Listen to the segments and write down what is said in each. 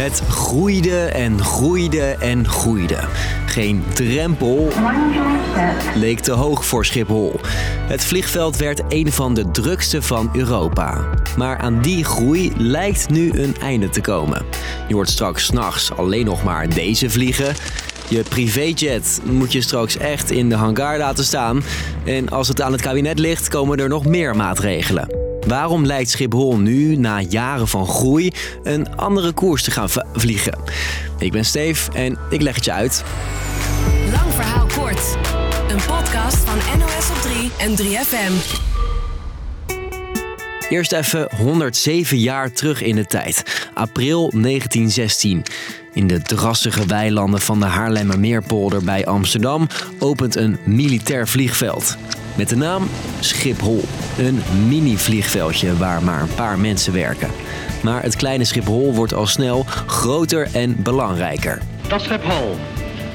Het groeide en groeide en groeide. Geen drempel leek te hoog voor Schiphol. Het vliegveld werd een van de drukste van Europa. Maar aan die groei lijkt nu een einde te komen. Je hoort straks s'nachts alleen nog maar deze vliegen. Je privéjet moet je straks echt in de hangar laten staan. En als het aan het kabinet ligt, komen er nog meer maatregelen. Waarom lijkt Schiphol nu, na jaren van groei, een andere koers te gaan vliegen? Ik ben Steef en ik leg het je uit. Lang verhaal kort. Een podcast van NOS op 3 en 3FM. Eerst even 107 jaar terug in de tijd. April 1916. In de drassige weilanden van de Haarlemmermeerpolder bij Amsterdam opent een militair vliegveld. Met de naam Schiphol. Een mini-vliegveldje waar maar een paar mensen werken. Maar het kleine Schiphol wordt al snel groter en belangrijker. Dat Schiphol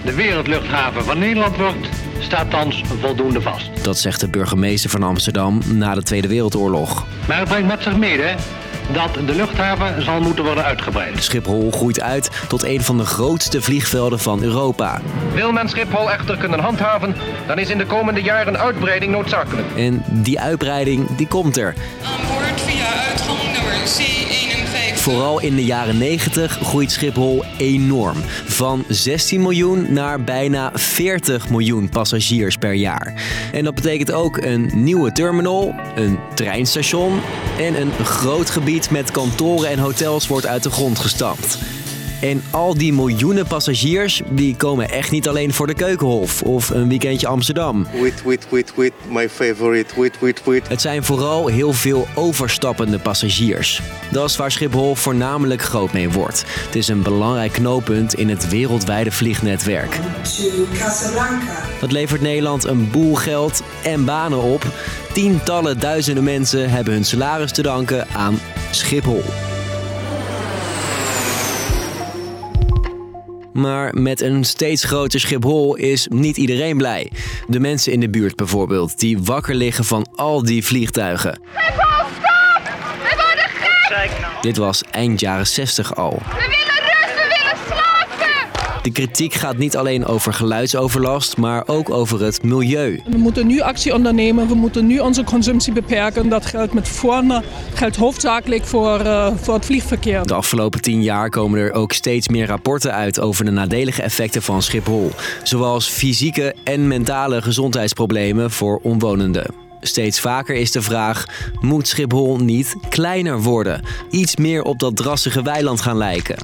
de wereldluchthaven van Nederland wordt, staat thans voldoende vast. Dat zegt de burgemeester van Amsterdam na de Tweede Wereldoorlog. Maar het brengt met zich mede dat de luchthaven zal moeten worden uitgebreid. Schiphol groeit uit tot een van de grootste vliegvelden van Europa. Wil men Schiphol echter kunnen handhaven, dan is in de komende jaren uitbreiding noodzakelijk. En die uitbreiding die komt er. Aan boord via uitgang nummer C51. Vooral in de jaren 90 groeit Schiphol enorm. Van 16 miljoen naar bijna 40 miljoen passagiers per jaar. En dat betekent ook een nieuwe terminal, een treinstation en een groot gebied met kantoren en hotels wordt uit de grond gestampt. En al die miljoenen passagiers, die komen echt niet alleen voor de Keukenhof of een weekendje Amsterdam. Wait, wait, wait, wait, my favorite, wait, wait, wait. Het zijn vooral heel veel overstappende passagiers. Dat is waar Schiphol voornamelijk groot mee wordt. Het is een belangrijk knooppunt in het wereldwijde vliegnetwerk. Dat levert Nederland een boel geld en banen op. Tientallen duizenden mensen hebben hun salaris te danken aan Schiphol. Maar met een steeds groter Schiphol is niet iedereen blij. De mensen in de buurt bijvoorbeeld, die wakker liggen van al die vliegtuigen. Schiphol, stop! We worden gek! Dit was eind jaren 60 al. We willen rust, we willen slapen! De kritiek gaat niet alleen over geluidsoverlast, maar ook over het milieu. We moeten nu actie ondernemen, we moeten nu onze consumptie beperken. Dat geldt met vorne, geldt hoofdzakelijk voor, uh, voor het vliegverkeer. De afgelopen tien jaar komen er ook steeds meer rapporten uit over de nadelige effecten van Schiphol. Zoals fysieke en mentale gezondheidsproblemen voor omwonenden. Steeds vaker is de vraag: moet Schiphol niet kleiner worden? Iets meer op dat drassige weiland gaan lijken.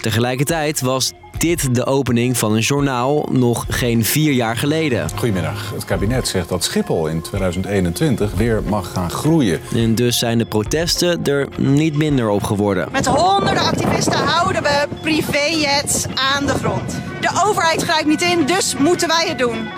Tegelijkertijd was dit de opening van een journaal nog geen vier jaar geleden. Goedemiddag. Het kabinet zegt dat Schiphol in 2021 weer mag gaan groeien. En dus zijn de protesten er niet minder op geworden. Met honderden activisten houden we privéjets aan de grond. De overheid grijpt niet in, dus moeten wij het doen.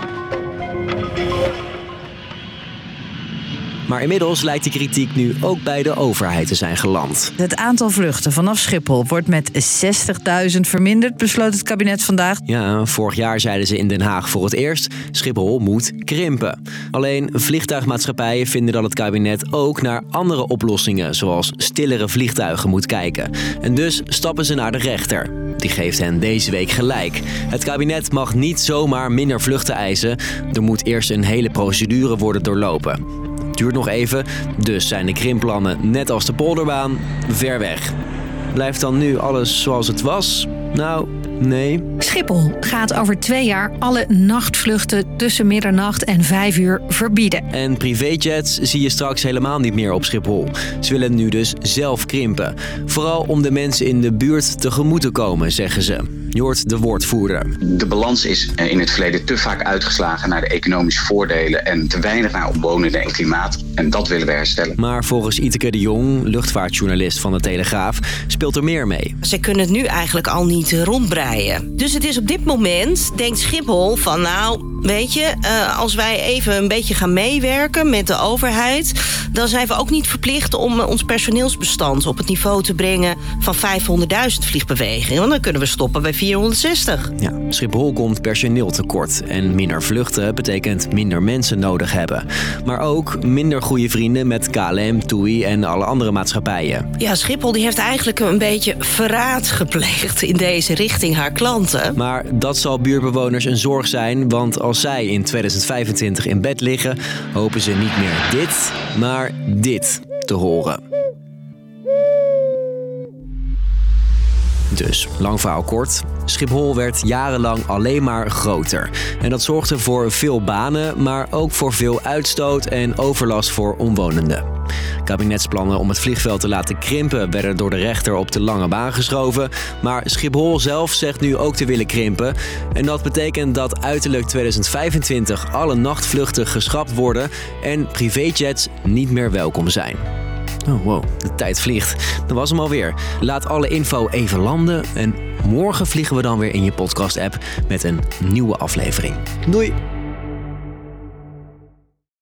Maar inmiddels lijkt de kritiek nu ook bij de overheid te zijn geland. Het aantal vluchten vanaf Schiphol wordt met 60.000 verminderd, besloot het kabinet vandaag. Ja, vorig jaar zeiden ze in Den Haag voor het eerst: Schiphol moet krimpen. Alleen vliegtuigmaatschappijen vinden dat het kabinet ook naar andere oplossingen, zoals stillere vliegtuigen, moet kijken. En dus stappen ze naar de rechter. Die geeft hen deze week gelijk. Het kabinet mag niet zomaar minder vluchten eisen. Er moet eerst een hele procedure worden doorlopen. Duurt nog even, dus zijn de krimpplannen net als de polderbaan ver weg. Blijft dan nu alles zoals het was? Nou, nee. Schiphol gaat over twee jaar alle nachtvluchten tussen middernacht en vijf uur verbieden. En privéjets zie je straks helemaal niet meer op Schiphol. Ze willen nu dus zelf krimpen. Vooral om de mensen in de buurt tegemoet te komen, zeggen ze. De woordvoerder. De balans is in het verleden te vaak uitgeslagen naar de economische voordelen en te weinig naar omwonenden en klimaat. En dat willen we herstellen. Maar volgens Iteke de Jong, luchtvaartjournalist van de Telegraaf, speelt er meer mee. Ze kunnen het nu eigenlijk al niet rondbreien. Dus het is op dit moment, denkt Schiphol, van nou, weet je, uh, als wij even een beetje gaan meewerken met de overheid, dan zijn we ook niet verplicht om ons personeelsbestand op het niveau te brengen van 500.000 vliegbewegingen. Want dan kunnen we stoppen bij 460. Ja, Schiphol komt personeel tekort. En minder vluchten betekent minder mensen nodig hebben. Maar ook minder goede vrienden met KLM, TUI en alle andere maatschappijen. Ja, Schiphol die heeft eigenlijk een beetje verraad gepleegd in deze richting haar klanten. Maar dat zal buurbewoners een zorg zijn, want als zij in 2025 in bed liggen, hopen ze niet meer dit, maar dit te horen. Dus, lang verhaal kort. Schiphol werd jarenlang alleen maar groter. En dat zorgde voor veel banen, maar ook voor veel uitstoot en overlast voor omwonenden. Kabinetsplannen om het vliegveld te laten krimpen werden door de rechter op de lange baan geschoven. Maar Schiphol zelf zegt nu ook te willen krimpen. En dat betekent dat uiterlijk 2025 alle nachtvluchten geschrapt worden en privéjets niet meer welkom zijn. Oh wow, de tijd vliegt. Dat was hem alweer. Laat alle info even landen en morgen vliegen we dan weer in je podcast-app met een nieuwe aflevering. Doei!